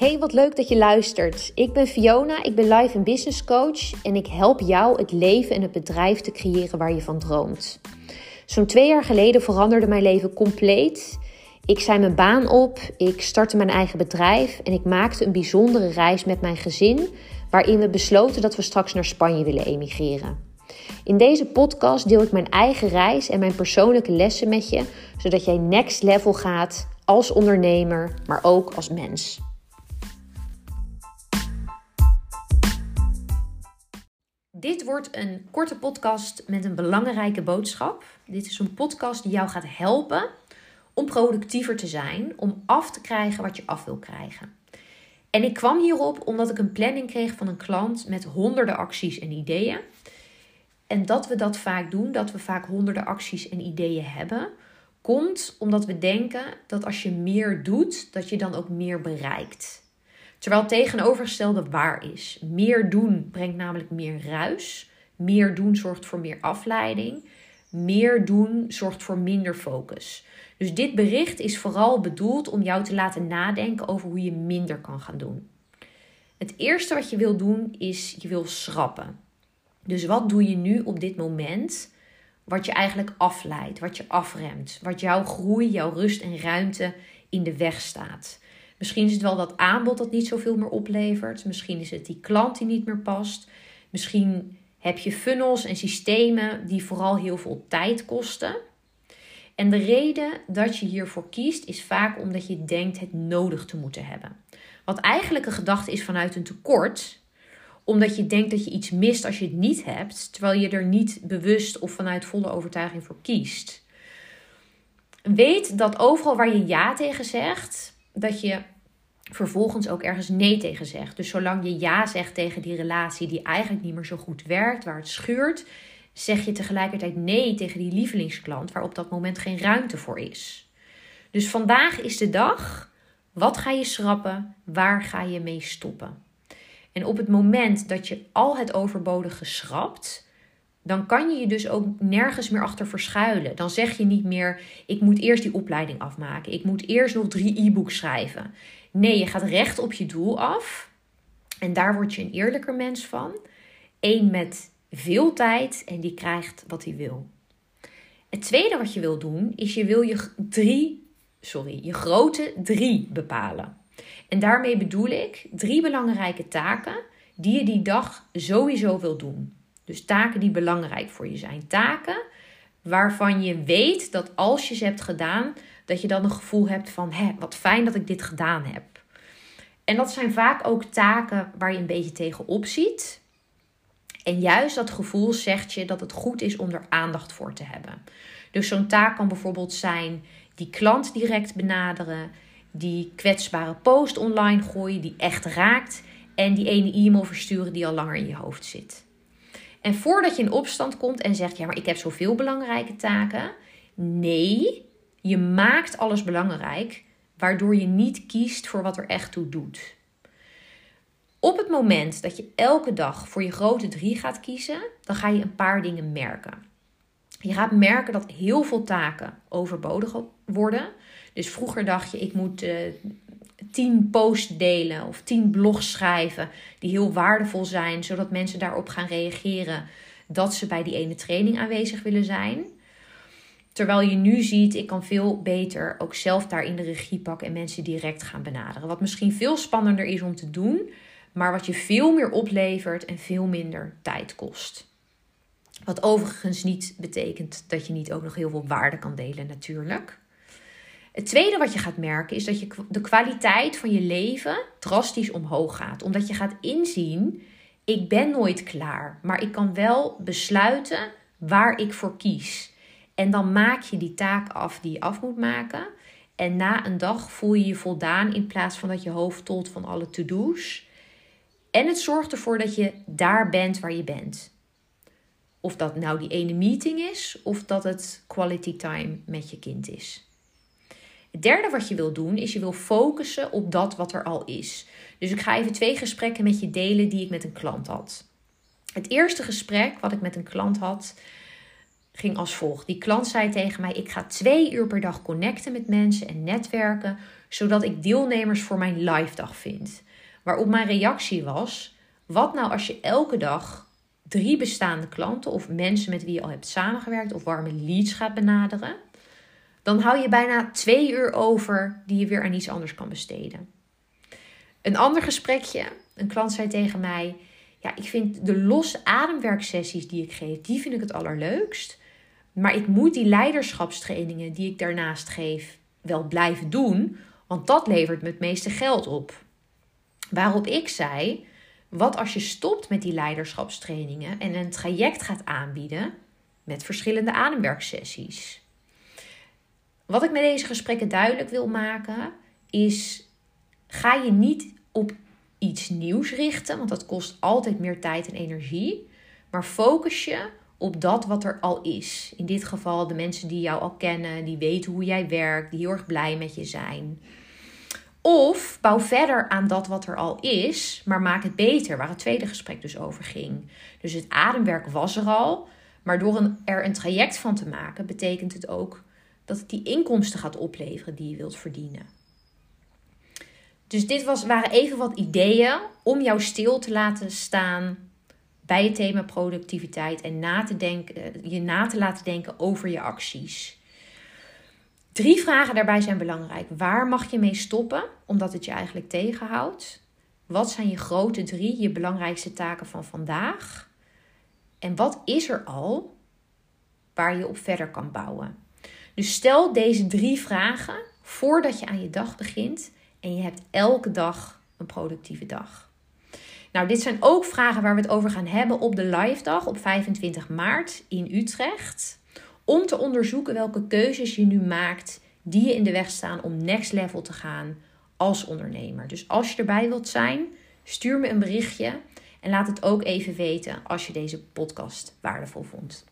Hey, wat leuk dat je luistert. Ik ben Fiona, ik ben life en business coach en ik help jou het leven en het bedrijf te creëren waar je van droomt. Zo'n twee jaar geleden veranderde mijn leven compleet. Ik zei mijn baan op, ik startte mijn eigen bedrijf en ik maakte een bijzondere reis met mijn gezin, waarin we besloten dat we straks naar Spanje willen emigreren. In deze podcast deel ik mijn eigen reis en mijn persoonlijke lessen met je, zodat jij next level gaat als ondernemer, maar ook als mens. Dit wordt een korte podcast met een belangrijke boodschap. Dit is een podcast die jou gaat helpen om productiever te zijn, om af te krijgen wat je af wil krijgen. En ik kwam hierop omdat ik een planning kreeg van een klant met honderden acties en ideeën. En dat we dat vaak doen, dat we vaak honderden acties en ideeën hebben, komt omdat we denken dat als je meer doet, dat je dan ook meer bereikt. Terwijl het tegenovergestelde waar is. Meer doen brengt namelijk meer ruis. Meer doen zorgt voor meer afleiding. Meer doen zorgt voor minder focus. Dus dit bericht is vooral bedoeld om jou te laten nadenken over hoe je minder kan gaan doen. Het eerste wat je wil doen is je wil schrappen. Dus wat doe je nu op dit moment wat je eigenlijk afleidt, wat je afremt, wat jouw groei, jouw rust en ruimte in de weg staat? Misschien is het wel dat aanbod dat niet zoveel meer oplevert. Misschien is het die klant die niet meer past. Misschien heb je funnels en systemen die vooral heel veel tijd kosten. En de reden dat je hiervoor kiest is vaak omdat je denkt het nodig te moeten hebben. Wat eigenlijk een gedachte is vanuit een tekort, omdat je denkt dat je iets mist als je het niet hebt, terwijl je er niet bewust of vanuit volle overtuiging voor kiest. Weet dat overal waar je ja tegen zegt, dat je vervolgens ook ergens nee tegen zegt. Dus zolang je ja zegt tegen die relatie die eigenlijk niet meer zo goed werkt, waar het schuurt, zeg je tegelijkertijd nee tegen die lievelingsklant waar op dat moment geen ruimte voor is. Dus vandaag is de dag. Wat ga je schrappen? Waar ga je mee stoppen? En op het moment dat je al het overbodige schrapt, dan kan je je dus ook nergens meer achter verschuilen. Dan zeg je niet meer: ik moet eerst die opleiding afmaken. Ik moet eerst nog drie e-books schrijven. Nee, je gaat recht op je doel af. En daar word je een eerlijker mens van. Eén met veel tijd en die krijgt wat hij wil. Het tweede wat je wil doen is je wil je drie, sorry, je grote drie bepalen. En daarmee bedoel ik drie belangrijke taken die je die dag sowieso wil doen. Dus taken die belangrijk voor je zijn. Taken waarvan je weet dat als je ze hebt gedaan, dat je dan een gevoel hebt van, hé, wat fijn dat ik dit gedaan heb. En dat zijn vaak ook taken waar je een beetje tegenop ziet. En juist dat gevoel zegt je dat het goed is om er aandacht voor te hebben. Dus zo'n taak kan bijvoorbeeld zijn die klant direct benaderen, die kwetsbare post online gooien die echt raakt en die ene e-mail versturen die al langer in je hoofd zit. En voordat je in opstand komt en zegt: Ja, maar ik heb zoveel belangrijke taken. Nee, je maakt alles belangrijk, waardoor je niet kiest voor wat er echt toe doet. Op het moment dat je elke dag voor je grote drie gaat kiezen, dan ga je een paar dingen merken. Je gaat merken dat heel veel taken overbodig worden. Dus vroeger dacht je, ik moet uh, tien posts delen of tien blogs schrijven die heel waardevol zijn, zodat mensen daarop gaan reageren dat ze bij die ene training aanwezig willen zijn. Terwijl je nu ziet, ik kan veel beter ook zelf daar in de regie pakken en mensen direct gaan benaderen. Wat misschien veel spannender is om te doen, maar wat je veel meer oplevert en veel minder tijd kost. Wat overigens niet betekent dat je niet ook nog heel veel waarde kan delen, natuurlijk. Het tweede wat je gaat merken is dat je de kwaliteit van je leven drastisch omhoog gaat. Omdat je gaat inzien, ik ben nooit klaar, maar ik kan wel besluiten waar ik voor kies. En dan maak je die taak af die je af moet maken. En na een dag voel je je voldaan in plaats van dat je hoofd tolt van alle to-do's. En het zorgt ervoor dat je daar bent waar je bent. Of dat nou die ene meeting is, of dat het quality time met je kind is. Het derde wat je wil doen, is je wil focussen op dat wat er al is. Dus ik ga even twee gesprekken met je delen die ik met een klant had. Het eerste gesprek wat ik met een klant had, ging als volgt. Die klant zei tegen mij: Ik ga twee uur per dag connecten met mensen en netwerken, zodat ik deelnemers voor mijn live dag vind. Waarop mijn reactie was: Wat nou als je elke dag drie bestaande klanten of mensen met wie je al hebt samengewerkt of warme leads gaat benaderen? Dan hou je bijna twee uur over die je weer aan iets anders kan besteden. Een ander gesprekje. Een klant zei tegen mij: Ja, ik vind de losse ademwerksessies die ik geef, die vind ik het allerleukst. Maar ik moet die leiderschapstrainingen die ik daarnaast geef wel blijven doen, want dat levert me het meeste geld op. Waarop ik zei: wat als je stopt met die leiderschapstrainingen en een traject gaat aanbieden met verschillende ademwerksessies? Wat ik met deze gesprekken duidelijk wil maken is: ga je niet op iets nieuws richten, want dat kost altijd meer tijd en energie, maar focus je op dat wat er al is. In dit geval de mensen die jou al kennen, die weten hoe jij werkt, die heel erg blij met je zijn. Of bouw verder aan dat wat er al is, maar maak het beter, waar het tweede gesprek dus over ging. Dus het ademwerk was er al, maar door er een traject van te maken, betekent het ook dat het die inkomsten gaat opleveren die je wilt verdienen. Dus dit was, waren even wat ideeën om jou stil te laten staan bij het thema productiviteit en na te denken, je na te laten denken over je acties. Drie vragen daarbij zijn belangrijk. Waar mag je mee stoppen, omdat het je eigenlijk tegenhoudt? Wat zijn je grote drie, je belangrijkste taken van vandaag? En wat is er al waar je op verder kan bouwen? Dus stel deze drie vragen voordat je aan je dag begint en je hebt elke dag een productieve dag. Nou, dit zijn ook vragen waar we het over gaan hebben op de live dag op 25 maart in Utrecht om te onderzoeken welke keuzes je nu maakt die je in de weg staan om next level te gaan als ondernemer. Dus als je erbij wilt zijn, stuur me een berichtje en laat het ook even weten als je deze podcast waardevol vond.